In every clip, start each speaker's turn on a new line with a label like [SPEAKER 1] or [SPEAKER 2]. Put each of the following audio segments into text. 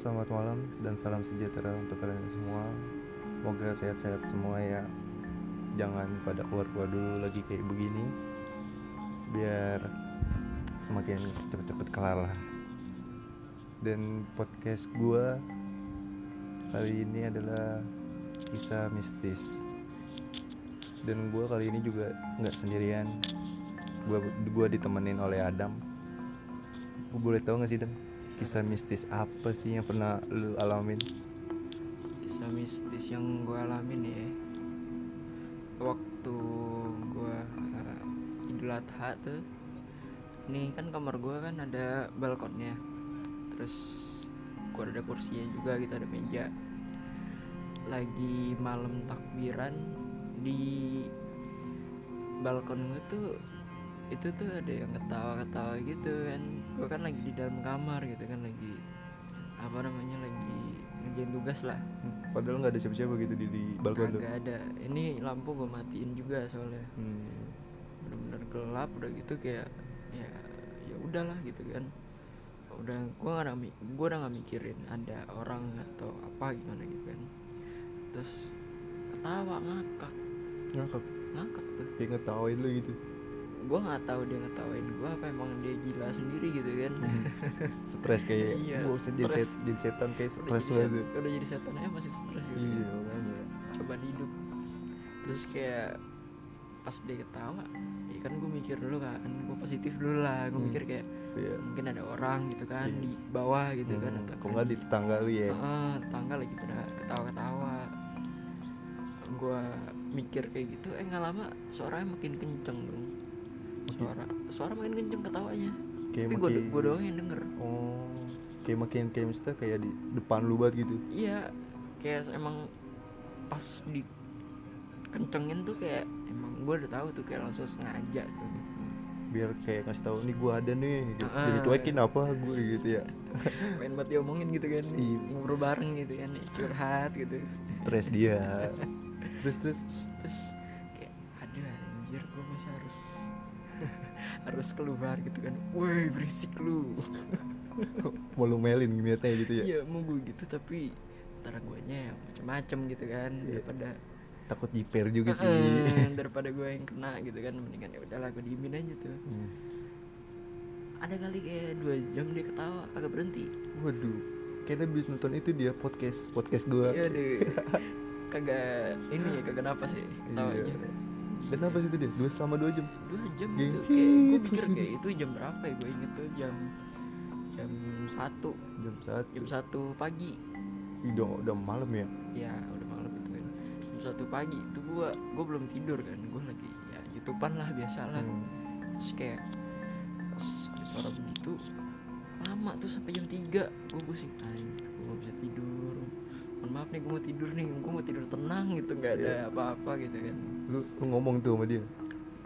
[SPEAKER 1] selamat malam dan salam sejahtera untuk kalian semua. Semoga sehat-sehat semua ya. Jangan pada keluar-keluar dulu lagi kayak begini. Biar semakin cepet-cepet kelar lah. Dan podcast gua kali ini adalah kisah mistis. Dan gua kali ini juga nggak sendirian. Gua gua ditemenin oleh Adam. Gue boleh tahu gak sih Dan kisah mistis apa sih yang pernah lu alamin?
[SPEAKER 2] kisah mistis yang gue alamin ya. Waktu gue uh, idul adha tuh nih kan kamar gue kan ada balkonnya. Terus gue ada kursinya juga gitu ada meja. Lagi malam takbiran di balkon gue tuh itu tuh ada yang ketawa-ketawa gitu kan. Gue kan lagi di dalam kamar gitu kan lagi apa namanya lagi ngerjain tugas lah.
[SPEAKER 1] Padahal nggak ada siapa-siapa gitu di, di balkon tuh.
[SPEAKER 2] Kagak ada. Ini lampu gue matiin juga soalnya.
[SPEAKER 1] Hmm.
[SPEAKER 2] bener-bener gelap udah gitu kayak ya ya udahlah gitu kan. Udah gue nggak gua udah nggak mikirin ada orang atau apa gimana gitu kan. Terus ketawa ngakak.
[SPEAKER 1] Ngakak,
[SPEAKER 2] ngakak tuh.
[SPEAKER 1] Kayak ngetawain lu gitu.
[SPEAKER 2] Gue nggak tahu dia ngetawain gue apa emang dia gila sendiri gitu kan
[SPEAKER 1] Stres kayak,
[SPEAKER 2] Iya,
[SPEAKER 1] "Wah, saya jadi,
[SPEAKER 2] stres.
[SPEAKER 1] set, jadi setan kayak
[SPEAKER 2] udah
[SPEAKER 1] stres
[SPEAKER 2] jadi,
[SPEAKER 1] banget.
[SPEAKER 2] set- udah jadi setan aja masih stres gitu
[SPEAKER 1] Iya makanya.
[SPEAKER 2] cobaan hidup terus kayak pas dia ketawa ya kan gue mikir dulu kan gue positif dulu lah gue
[SPEAKER 1] Hmm.
[SPEAKER 2] mikir kayak
[SPEAKER 1] Iya.
[SPEAKER 2] mungkin ada orang gitu kan
[SPEAKER 1] Iya.
[SPEAKER 2] di bawah gitu kan
[SPEAKER 1] Hmm,
[SPEAKER 2] atau
[SPEAKER 1] Kok nggak di tetangga lu ya?
[SPEAKER 2] Heeh, tetangga lagi pada ketawa-ketawa gue mikir kayak gitu eh nggak lama suaranya makin kenceng dong suara suara makin kenceng ketawanya
[SPEAKER 1] Kayak
[SPEAKER 2] tapi gue
[SPEAKER 1] makin.
[SPEAKER 2] gue doang yang denger
[SPEAKER 1] Oh. Kayak makin kayak maksudnya kayak di depan lu banget gitu.
[SPEAKER 2] iya kayak emang pas di kencengin tuh kayak emang gue udah tahu tuh kayak langsung sengaja tuh
[SPEAKER 1] Biar kayak ngasih tahu nih gua ada nih. Gitu.
[SPEAKER 2] Ah.
[SPEAKER 1] Jadi cuekin apa gue gitu ya.
[SPEAKER 2] pengen buat diomongin gitu kan
[SPEAKER 1] Iya.
[SPEAKER 2] ngobrol bareng gitu kan curhat gitu
[SPEAKER 1] Stres dia. terus terus
[SPEAKER 2] terus harus keluar gitu kan woi berisik lu
[SPEAKER 1] mau lu melin ngeliatnya gitu ya.
[SPEAKER 2] iya mau gue gitu tapi ntar guanya yang macem-macem gitu kan
[SPEAKER 1] Iya.
[SPEAKER 2] daripada
[SPEAKER 1] Takut jiper juga sih.
[SPEAKER 2] Daripada gue yang kena gitu kan mendingan ya udahlah gue diemin aja tuh
[SPEAKER 1] Hmm.
[SPEAKER 2] ada kali kayak dua jam dia ketawa kagak berhenti
[SPEAKER 1] Waduh, kayaknya habis nonton itu dia podcast podcast gua.
[SPEAKER 2] iya deh kagak ini ya kagak napas ya ketawanya
[SPEAKER 1] Iya. Dan apa sih itu dia? Dua selama dua jam.
[SPEAKER 2] dua jam
[SPEAKER 1] Gengkit
[SPEAKER 2] gitu kayak gue pikir kayak itu jam berapa ya gue inget tuh jam jam satu
[SPEAKER 1] Jam satu.
[SPEAKER 2] jam satu pagi
[SPEAKER 1] Udah, udah malam ya.
[SPEAKER 2] ya udah malam itu kan jam satu pagi itu gue gue belum tidur kan gue lagi ya youtubean lah biasa lah
[SPEAKER 1] Hmm.
[SPEAKER 2] terus kayak pas ada suara begitu lama tuh sampai jam 3 gue pusing gue gak bisa tidur mohon maaf nih gue mau tidur nih gue mau tidur tenang gitu nggak ada
[SPEAKER 1] Iya.
[SPEAKER 2] apa-apa gitu kan
[SPEAKER 1] Lu, lu ngomong tuh sama dia.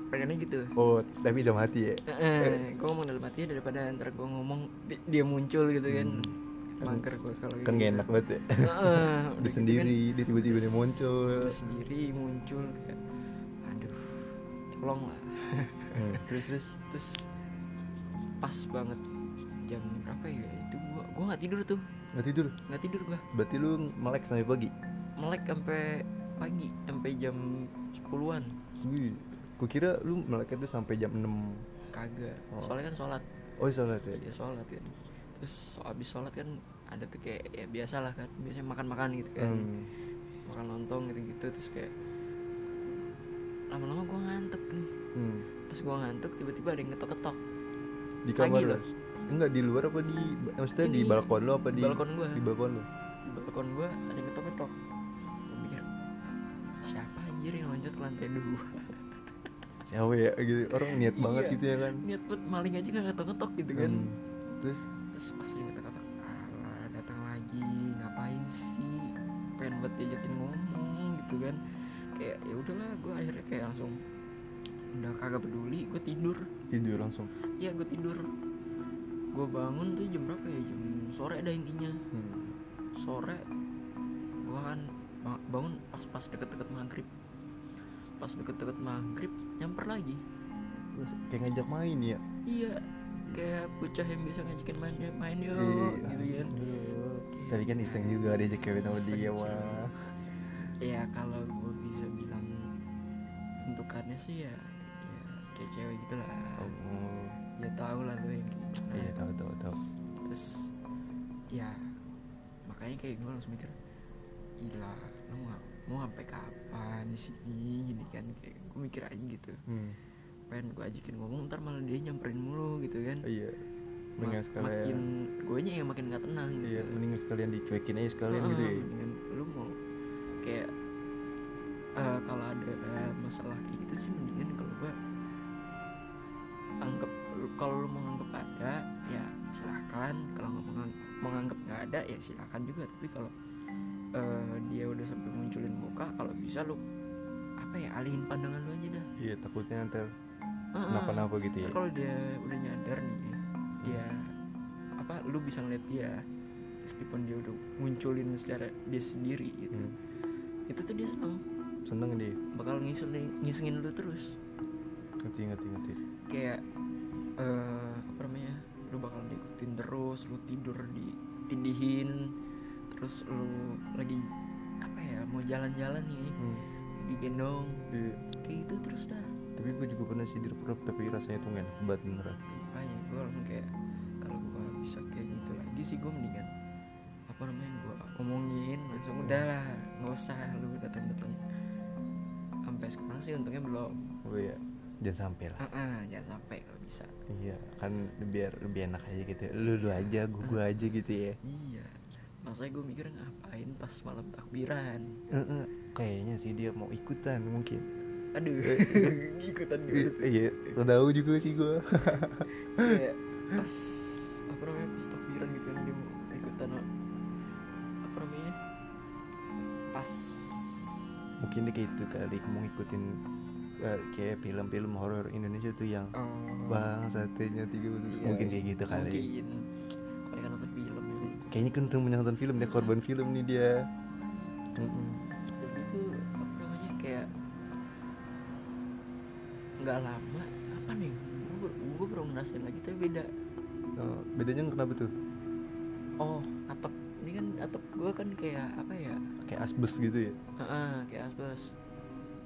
[SPEAKER 2] pengennya gitu
[SPEAKER 1] Oh, tapi udah mati ya.
[SPEAKER 2] eh, gue ngomong dalam hati daripada ntar gue ngomong di- dia muncul gitu kan
[SPEAKER 1] Hmm.
[SPEAKER 2] mangker gue kalau
[SPEAKER 1] Kan gak enak banget ya. Udah
[SPEAKER 2] gitu
[SPEAKER 1] sendiri, dia tiba-tiba dia muncul.
[SPEAKER 2] kan, sendiri muncul kayak aduh tolong lah
[SPEAKER 1] Hmm, Terus terus.
[SPEAKER 2] terus pas banget jam berapa ya itu gua gua nggak tidur tuh
[SPEAKER 1] Nggak tidur.
[SPEAKER 2] nggak tidur gua
[SPEAKER 1] Berarti lu melek sampai pagi.
[SPEAKER 2] melek sampai pagi sampai jam 10-an
[SPEAKER 1] Wih, gua kira lu melek itu sampai jam 6
[SPEAKER 2] kagak
[SPEAKER 1] Oh.
[SPEAKER 2] soalnya kan sholat
[SPEAKER 1] Oh, sholat ya.
[SPEAKER 2] ya sholat kan terus abis sholat kan ada tuh kayak ya biasa lah kan biasanya makan-makan gitu kan
[SPEAKER 1] Hmm.
[SPEAKER 2] makan lontong gitu-gitu terus kayak lama-lama gua ngantuk nih
[SPEAKER 1] Hmm.
[SPEAKER 2] pas gua ngantuk tiba-tiba ada yang ketok-ketok
[SPEAKER 1] Di kamar lu? Enggak di luar apa di maksudnya di balkon lu apa
[SPEAKER 2] di
[SPEAKER 1] di
[SPEAKER 2] balkon gua.
[SPEAKER 1] Di balkon lu.
[SPEAKER 2] di balkon gua ada yang ketok-ketok gua mikir siapa anjir yang loncat ke lantai dua
[SPEAKER 1] Siapa ya gitu. Orang niat banget
[SPEAKER 2] Iya.
[SPEAKER 1] gitu ya kan.
[SPEAKER 2] niat buat maling aja nggak ketok-ketok gitu kan
[SPEAKER 1] Hmm. Terus
[SPEAKER 2] terus pas dia ketok-ketok alah datang lagi ngapain sih pengen buat diajakin ngomong gitu kan kayak ya udahlah gue akhirnya kayak langsung udah kagak peduli gue tidur
[SPEAKER 1] tidur langsung.
[SPEAKER 2] iya gue tidur gue bangun tuh jam berapa ya jam sore ada intinya
[SPEAKER 1] Hmm.
[SPEAKER 2] sore gue kan ba- bangun pas-pas deket-deket maghrib pas deket-deket maghrib nyamper lagi
[SPEAKER 1] Terus kayak ngajak main ya.
[SPEAKER 2] iya kayak pucah yang bisa ngajakin main main yuk
[SPEAKER 1] Iya.
[SPEAKER 2] gitu kan
[SPEAKER 1] tapi kan iseng juga diajak kawin sama dia wah
[SPEAKER 2] ya kalau gue bisa bilang bentukannya sih ya ya kayak cewek gitu lah
[SPEAKER 1] oh
[SPEAKER 2] ya tau lah tuh yang.
[SPEAKER 1] Iya tahu tahu tahu.
[SPEAKER 2] Terus ya makanya kayak gue langsung mikir gila lu mau mau sampai kapan di sini gini kan? Kayak gue mikir aja gitu.
[SPEAKER 1] Hmm.
[SPEAKER 2] pengen gue ajakin ngomong ntar malah dia nyamperin mulu gitu kan.
[SPEAKER 1] Iya. Mendingan sekalian.
[SPEAKER 2] makin gue nya yang makin gak tenang gitu.
[SPEAKER 1] iya mendingan sekalian dicuekin aja sekalian
[SPEAKER 2] Heeh,
[SPEAKER 1] gitu ya.
[SPEAKER 2] mendingan lu mau kayak eh, kalau ada eh, masalah kayak gitu sih mendingan kalau gue anggap kalau lu mau silahkan kalau nggak mengang- menganggap nggak ada ya silahkan juga. Tapi kalau eh, dia udah sampai munculin muka kalau bisa lu apa ya alihin pandangan lu aja dah.
[SPEAKER 1] Iya takutnya ntar
[SPEAKER 2] Heeh.
[SPEAKER 1] kenapa-napa gitu ya.
[SPEAKER 2] Kalau dia udah nyadar nih dia apa lu bisa ngeliat dia meskipun dia udah munculin secara dia sendiri gitu.
[SPEAKER 1] Hmm.
[SPEAKER 2] itu tuh dia seneng.
[SPEAKER 1] Seneng dia.
[SPEAKER 2] Bakal ngisengin ngisengin lu terus.
[SPEAKER 1] Ngerti ngerti ngerti.
[SPEAKER 2] Kayak eh apa namanya lu bakal terus lu tidur ditindihin terus lu lagi apa ya mau jalan-jalan nih
[SPEAKER 1] hmm.
[SPEAKER 2] digendong.
[SPEAKER 1] Iya.
[SPEAKER 2] kayak gitu terus dah.
[SPEAKER 1] Tapi gue juga pernah sih dirperap tapi rasanya tuh enak banget beneran.
[SPEAKER 2] Makanya gue langsung kayak kalau gue bisa kayak gitu lagi sih gue mendingan apa namanya gue omongin langsung udah lah nggak usah lu datang datang sampai sekarang sih untungnya belum.
[SPEAKER 1] Oh iya jangan sampai lah.
[SPEAKER 2] Ah ah, jangan sampai bisa.
[SPEAKER 1] Iya kan biar lebih enak aja gitu lu lu aja gua gua aja gitu ya.
[SPEAKER 2] iya. Masanya gue mikir ngapain pas malam takbiran?
[SPEAKER 1] Heeh, kayaknya sih dia mau ikutan mungkin.
[SPEAKER 2] Aduh ikutan
[SPEAKER 1] I-
[SPEAKER 2] gitu
[SPEAKER 1] iya tahu juga sih gua.
[SPEAKER 2] Kayak pas apa namanya pas takbiran gitu kan dia mau ikutan apa namanya pas
[SPEAKER 1] mungkin dia kayak itu kali mau ngikutin eh, kayak film-film horor Indonesia tuh yang
[SPEAKER 2] oh,
[SPEAKER 1] bang satenya tiga belas
[SPEAKER 2] iya,
[SPEAKER 1] mungkin kayak gitu kali.
[SPEAKER 2] Mungkin. Kan nonton film ya.
[SPEAKER 1] Kayaknya kan untuk menonton film dia korban film nih dia.
[SPEAKER 2] Dan itu apa namanya kayak nggak lama kapan nih gue gue baru ngerasain lagi tapi beda.
[SPEAKER 1] Oh, bedanya kenapa tuh?
[SPEAKER 2] Oh atap. Ini kan atap gue kan kayak apa ya?
[SPEAKER 1] Kayak asbes gitu ya?
[SPEAKER 2] Heeh, kayak asbes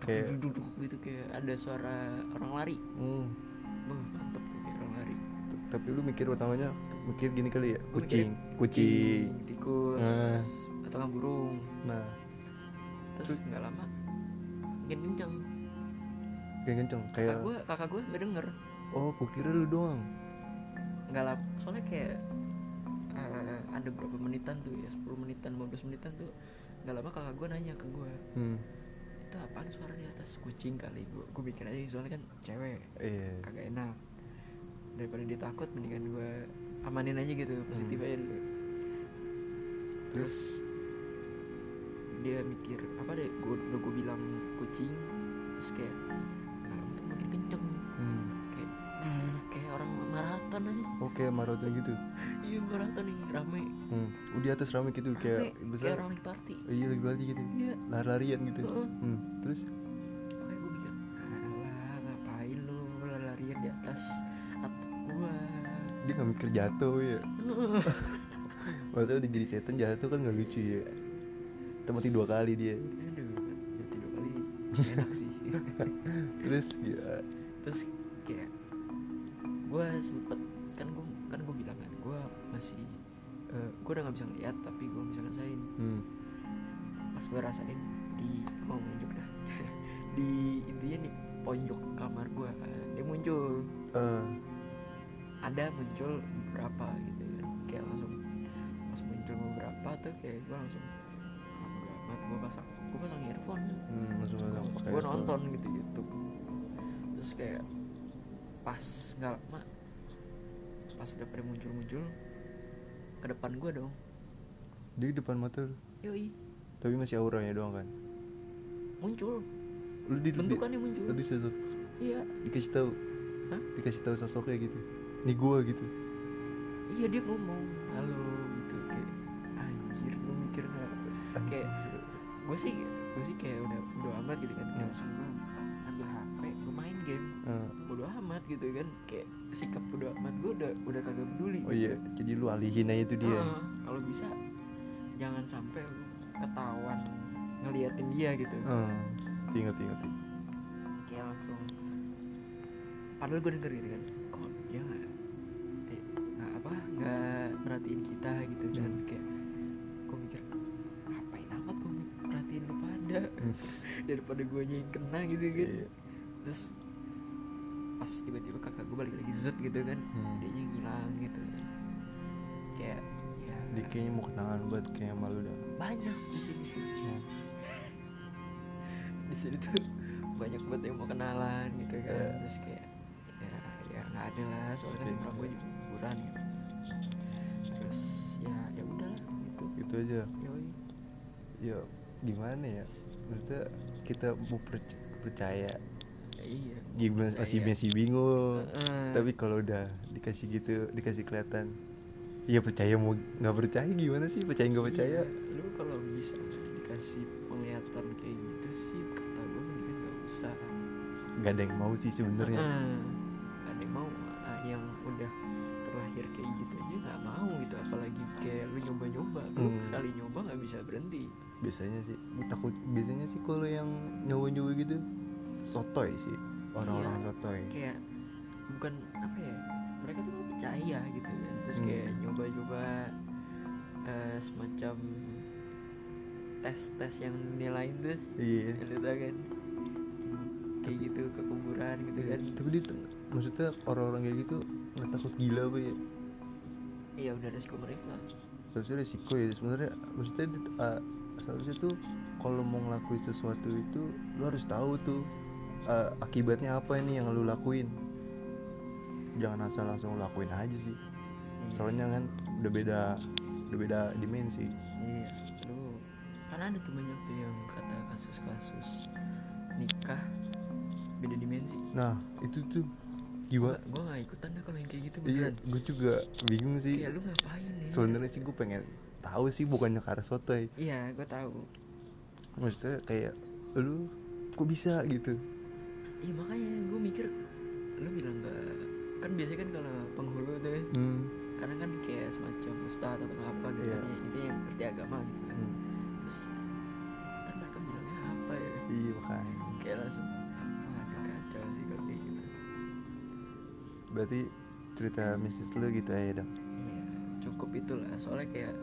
[SPEAKER 1] Kayak-
[SPEAKER 2] duduk gitu kayak ada suara orang lari.
[SPEAKER 1] Hmm.
[SPEAKER 2] Wah, mantep tuh kayak orang lari.
[SPEAKER 1] Tapi lu mikir utamanya mikir gini kali ya
[SPEAKER 2] Gua
[SPEAKER 1] kucing
[SPEAKER 2] mikirin
[SPEAKER 1] kucing.
[SPEAKER 2] tikus
[SPEAKER 1] Ah.
[SPEAKER 2] atau nggak burung.
[SPEAKER 1] Nah.
[SPEAKER 2] Terus nggak lama makin kenceng.
[SPEAKER 1] Kayak kenceng
[SPEAKER 2] kakak
[SPEAKER 1] kayak
[SPEAKER 2] gue kakak gue sampai denger.
[SPEAKER 1] Oh kukira lu doang.
[SPEAKER 2] Nggak lama soalnya kayak eh, ada berapa menitan tuh ya 10 menitan 15 menitan tuh nggak lama kakak gue nanya ke gue
[SPEAKER 1] hmm.
[SPEAKER 2] Itu apaan suara di atas? Kucing kali gue gue mikir aja soalnya kan cewek
[SPEAKER 1] iya.
[SPEAKER 2] kagak enak. Daripada dia takut mendingan gue amanin aja gitu positif
[SPEAKER 1] Hmm.
[SPEAKER 2] aja dulu. Terus dia mikir apa deh gue udah gue bilang kucing terus kayak nggak lama tuh makin kenceng.
[SPEAKER 1] Hmm.
[SPEAKER 2] kayak kayak orang maraton aja.
[SPEAKER 1] Oke maraton gitu
[SPEAKER 2] iya maraton nih rame.
[SPEAKER 1] Hmm. Oh, di atas rame gitu
[SPEAKER 2] rame
[SPEAKER 1] kayak
[SPEAKER 2] kayak
[SPEAKER 1] besar.
[SPEAKER 2] orang lagi party.
[SPEAKER 1] Iya lagi balik gitu.
[SPEAKER 2] Iya.
[SPEAKER 1] Lari-larian gitu.
[SPEAKER 2] Heeh.
[SPEAKER 1] hmm. terus?
[SPEAKER 2] Makanya gue mikir alah ngapain lu larian di atas atap gua?
[SPEAKER 1] Dia nggak mikir jatuh ya. Maksudnya udah jadi setan jatuh kan nggak lucu ya. Kita mati dua kali dia.
[SPEAKER 2] Aduh mati dua kali. Enak sih.
[SPEAKER 1] Terus ya.
[SPEAKER 2] Terus kayak gue sempet masih gue udah nggak bisa ngeliat tapi gue bisa ngerasain.
[SPEAKER 1] Hmm.
[SPEAKER 2] pas gue rasain di gue mau dah. Di intinya di pojok kamar gue dia muncul.
[SPEAKER 1] Eh,
[SPEAKER 2] ada muncul beberapa gitu kan. Kayak langsung pas muncul beberapa tuh kayak gue langsung ah, gue pasang gue pasang earphone.
[SPEAKER 1] Hmm, pakai
[SPEAKER 2] gue nonton gitu YouTube. Terus kayak pas nggak lama pas udah pada muncul-muncul ke depan gue dong.
[SPEAKER 1] Dia di depan mata lu?
[SPEAKER 2] Yoi.
[SPEAKER 1] Tapi masih auranya doang kan?
[SPEAKER 2] Muncul.
[SPEAKER 1] Lu di, di
[SPEAKER 2] bentukannya muncul.
[SPEAKER 1] lu di sosok
[SPEAKER 2] iya.
[SPEAKER 1] Dikasih tahu.
[SPEAKER 2] Hah?
[SPEAKER 1] dikasih tahu sosoknya gitu. Nih gua gitu.
[SPEAKER 2] Iya dia ngomong halo gitu kayak anjir lu mikir nggak? Kayak- gue sih gue sih kayak udah udah amat gitu kan kayak
[SPEAKER 1] Hmm.
[SPEAKER 2] langsung gitu kan kayak sikap udah amat gue udah udah kagak peduli
[SPEAKER 1] oh
[SPEAKER 2] gitu.
[SPEAKER 1] iya jadi lu alihin aja itu dia
[SPEAKER 2] Heeh, kalau bisa jangan sampai lu ketahuan ngeliatin dia gitu
[SPEAKER 1] hmm. inget inget
[SPEAKER 2] kayak langsung padahal gue denger gitu kan kok dia nggak eh, nggak apa nggak merhatiin kita gitu kan
[SPEAKER 1] Hmm.
[SPEAKER 2] kayak gue mikir ngapain amat gue perhatiin lu pada
[SPEAKER 1] Hmm.
[SPEAKER 2] daripada gue yang kena gitu kan
[SPEAKER 1] Iya.
[SPEAKER 2] terus pas tiba-tiba kakak gue balik lagi zet gitu kan.
[SPEAKER 1] Hmm.
[SPEAKER 2] dia ngilang gitu. Kan kayak ya.
[SPEAKER 1] Dia kayaknya mau kenalan buat kayak malu dah.
[SPEAKER 2] Banyak di sini. Tuh
[SPEAKER 1] Hmm.
[SPEAKER 2] di sini tuh banyak banget yang mau kenalan gitu kan.
[SPEAKER 1] Iya.
[SPEAKER 2] terus kayak ya ya nggak ada lah. Soalnya kan orang gue juga liburan gitu. Terus ya ya udahlah gitu.
[SPEAKER 1] Itu aja.
[SPEAKER 2] Yoi.
[SPEAKER 1] ya gimana ya? Maksudnya kita mau perc- percaya
[SPEAKER 2] ya iya
[SPEAKER 1] gimana masih
[SPEAKER 2] Percaya.
[SPEAKER 1] masih bingung
[SPEAKER 2] Heeh.
[SPEAKER 1] tapi kalau udah dikasih gitu dikasih kelihatan Iya percaya mau nggak percaya gimana sih percaya nggak percaya
[SPEAKER 2] Iya, lu kalau bisa dikasih penglihatan kayak gitu sih kata gue mendingan nggak usah
[SPEAKER 1] nggak ada yang mau sih sebenarnya.
[SPEAKER 2] Nggak ada yang mau ah, yang udah terlahir kayak gitu aja nggak mau gitu apalagi kayak lu nyoba-nyoba lu
[SPEAKER 1] Hmm.
[SPEAKER 2] sekali nyoba nggak bisa berhenti
[SPEAKER 1] biasanya sih takut biasanya sih kalau yang nyoba-nyoba gitu sotoy sih orang-orang
[SPEAKER 2] Iya.
[SPEAKER 1] sotoy.
[SPEAKER 2] kayak bukan apa ya mereka tuh percaya gitu kan terus
[SPEAKER 1] Hmm.
[SPEAKER 2] kayak nyoba-nyoba eh, semacam tes-tes yang nilai tuh
[SPEAKER 1] iya.
[SPEAKER 2] lu tau kan kayak gitu ke kuburan gitu kan.
[SPEAKER 1] Tapi dia maksudnya orang-orang kayak gitu nggak takut gila apa ya?
[SPEAKER 2] Iya udah resiko mereka.
[SPEAKER 1] Seharusnya resiko ya sebenarnya maksudnya uh, seharusnya tuh kalau mau ngelakuin sesuatu itu lu harus tahu tuh uh, akibatnya apa ini yang lu lakuin? Jangan asal langsung lakuin aja sih.
[SPEAKER 2] Iya
[SPEAKER 1] soalnya
[SPEAKER 2] sih.
[SPEAKER 1] kan udah beda udah beda dimensi.
[SPEAKER 2] Iya lu kan ada tuh banyak tuh yang kata kasus-kasus nikah beda dimensi.
[SPEAKER 1] Nah itu tuh gimana
[SPEAKER 2] gue gak ikutan deh kalau yang kayak gitu
[SPEAKER 1] iya gue juga bingung sih.
[SPEAKER 2] Kayak lu ngapain nih
[SPEAKER 1] sebenarnya sih gue pengen tahu sih bukannya arah sotoy.
[SPEAKER 2] Iya gue tahu.
[SPEAKER 1] Maksudnya kayak lu kok bisa? gitu
[SPEAKER 2] iya makanya gue mikir lu bilang gak kan biasanya kan kalau penghulu tuh ya,
[SPEAKER 1] hmm.
[SPEAKER 2] karena kan kayak semacam ustadz atau apa gitu
[SPEAKER 1] Iya.
[SPEAKER 2] kan ya, itu yang ngerti agama gitu kan
[SPEAKER 1] hmm.
[SPEAKER 2] terus kan mereka bilangnya apa ya
[SPEAKER 1] iya makanya
[SPEAKER 2] kayak langsung waduh kacau sih kalau kayak gitu
[SPEAKER 1] berarti cerita mistis lu gitu aja dong
[SPEAKER 2] iya cukup itulah soalnya kayak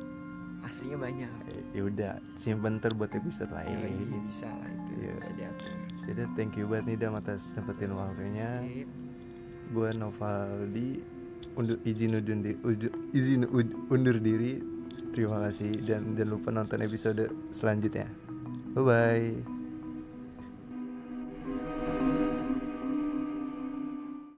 [SPEAKER 2] aslinya banyak.
[SPEAKER 1] Ya udah simpen ntar buat episode lain.
[SPEAKER 2] ya, bisa lah itu
[SPEAKER 1] Iya.
[SPEAKER 2] bisa diatur.
[SPEAKER 1] Jadi thank you banget nih Dam atas sempetin waktunya. Gue Novaldi undur izin undur diri izin undur diri. Terima kasih dan jangan lupa nonton episode selanjutnya. Bye bye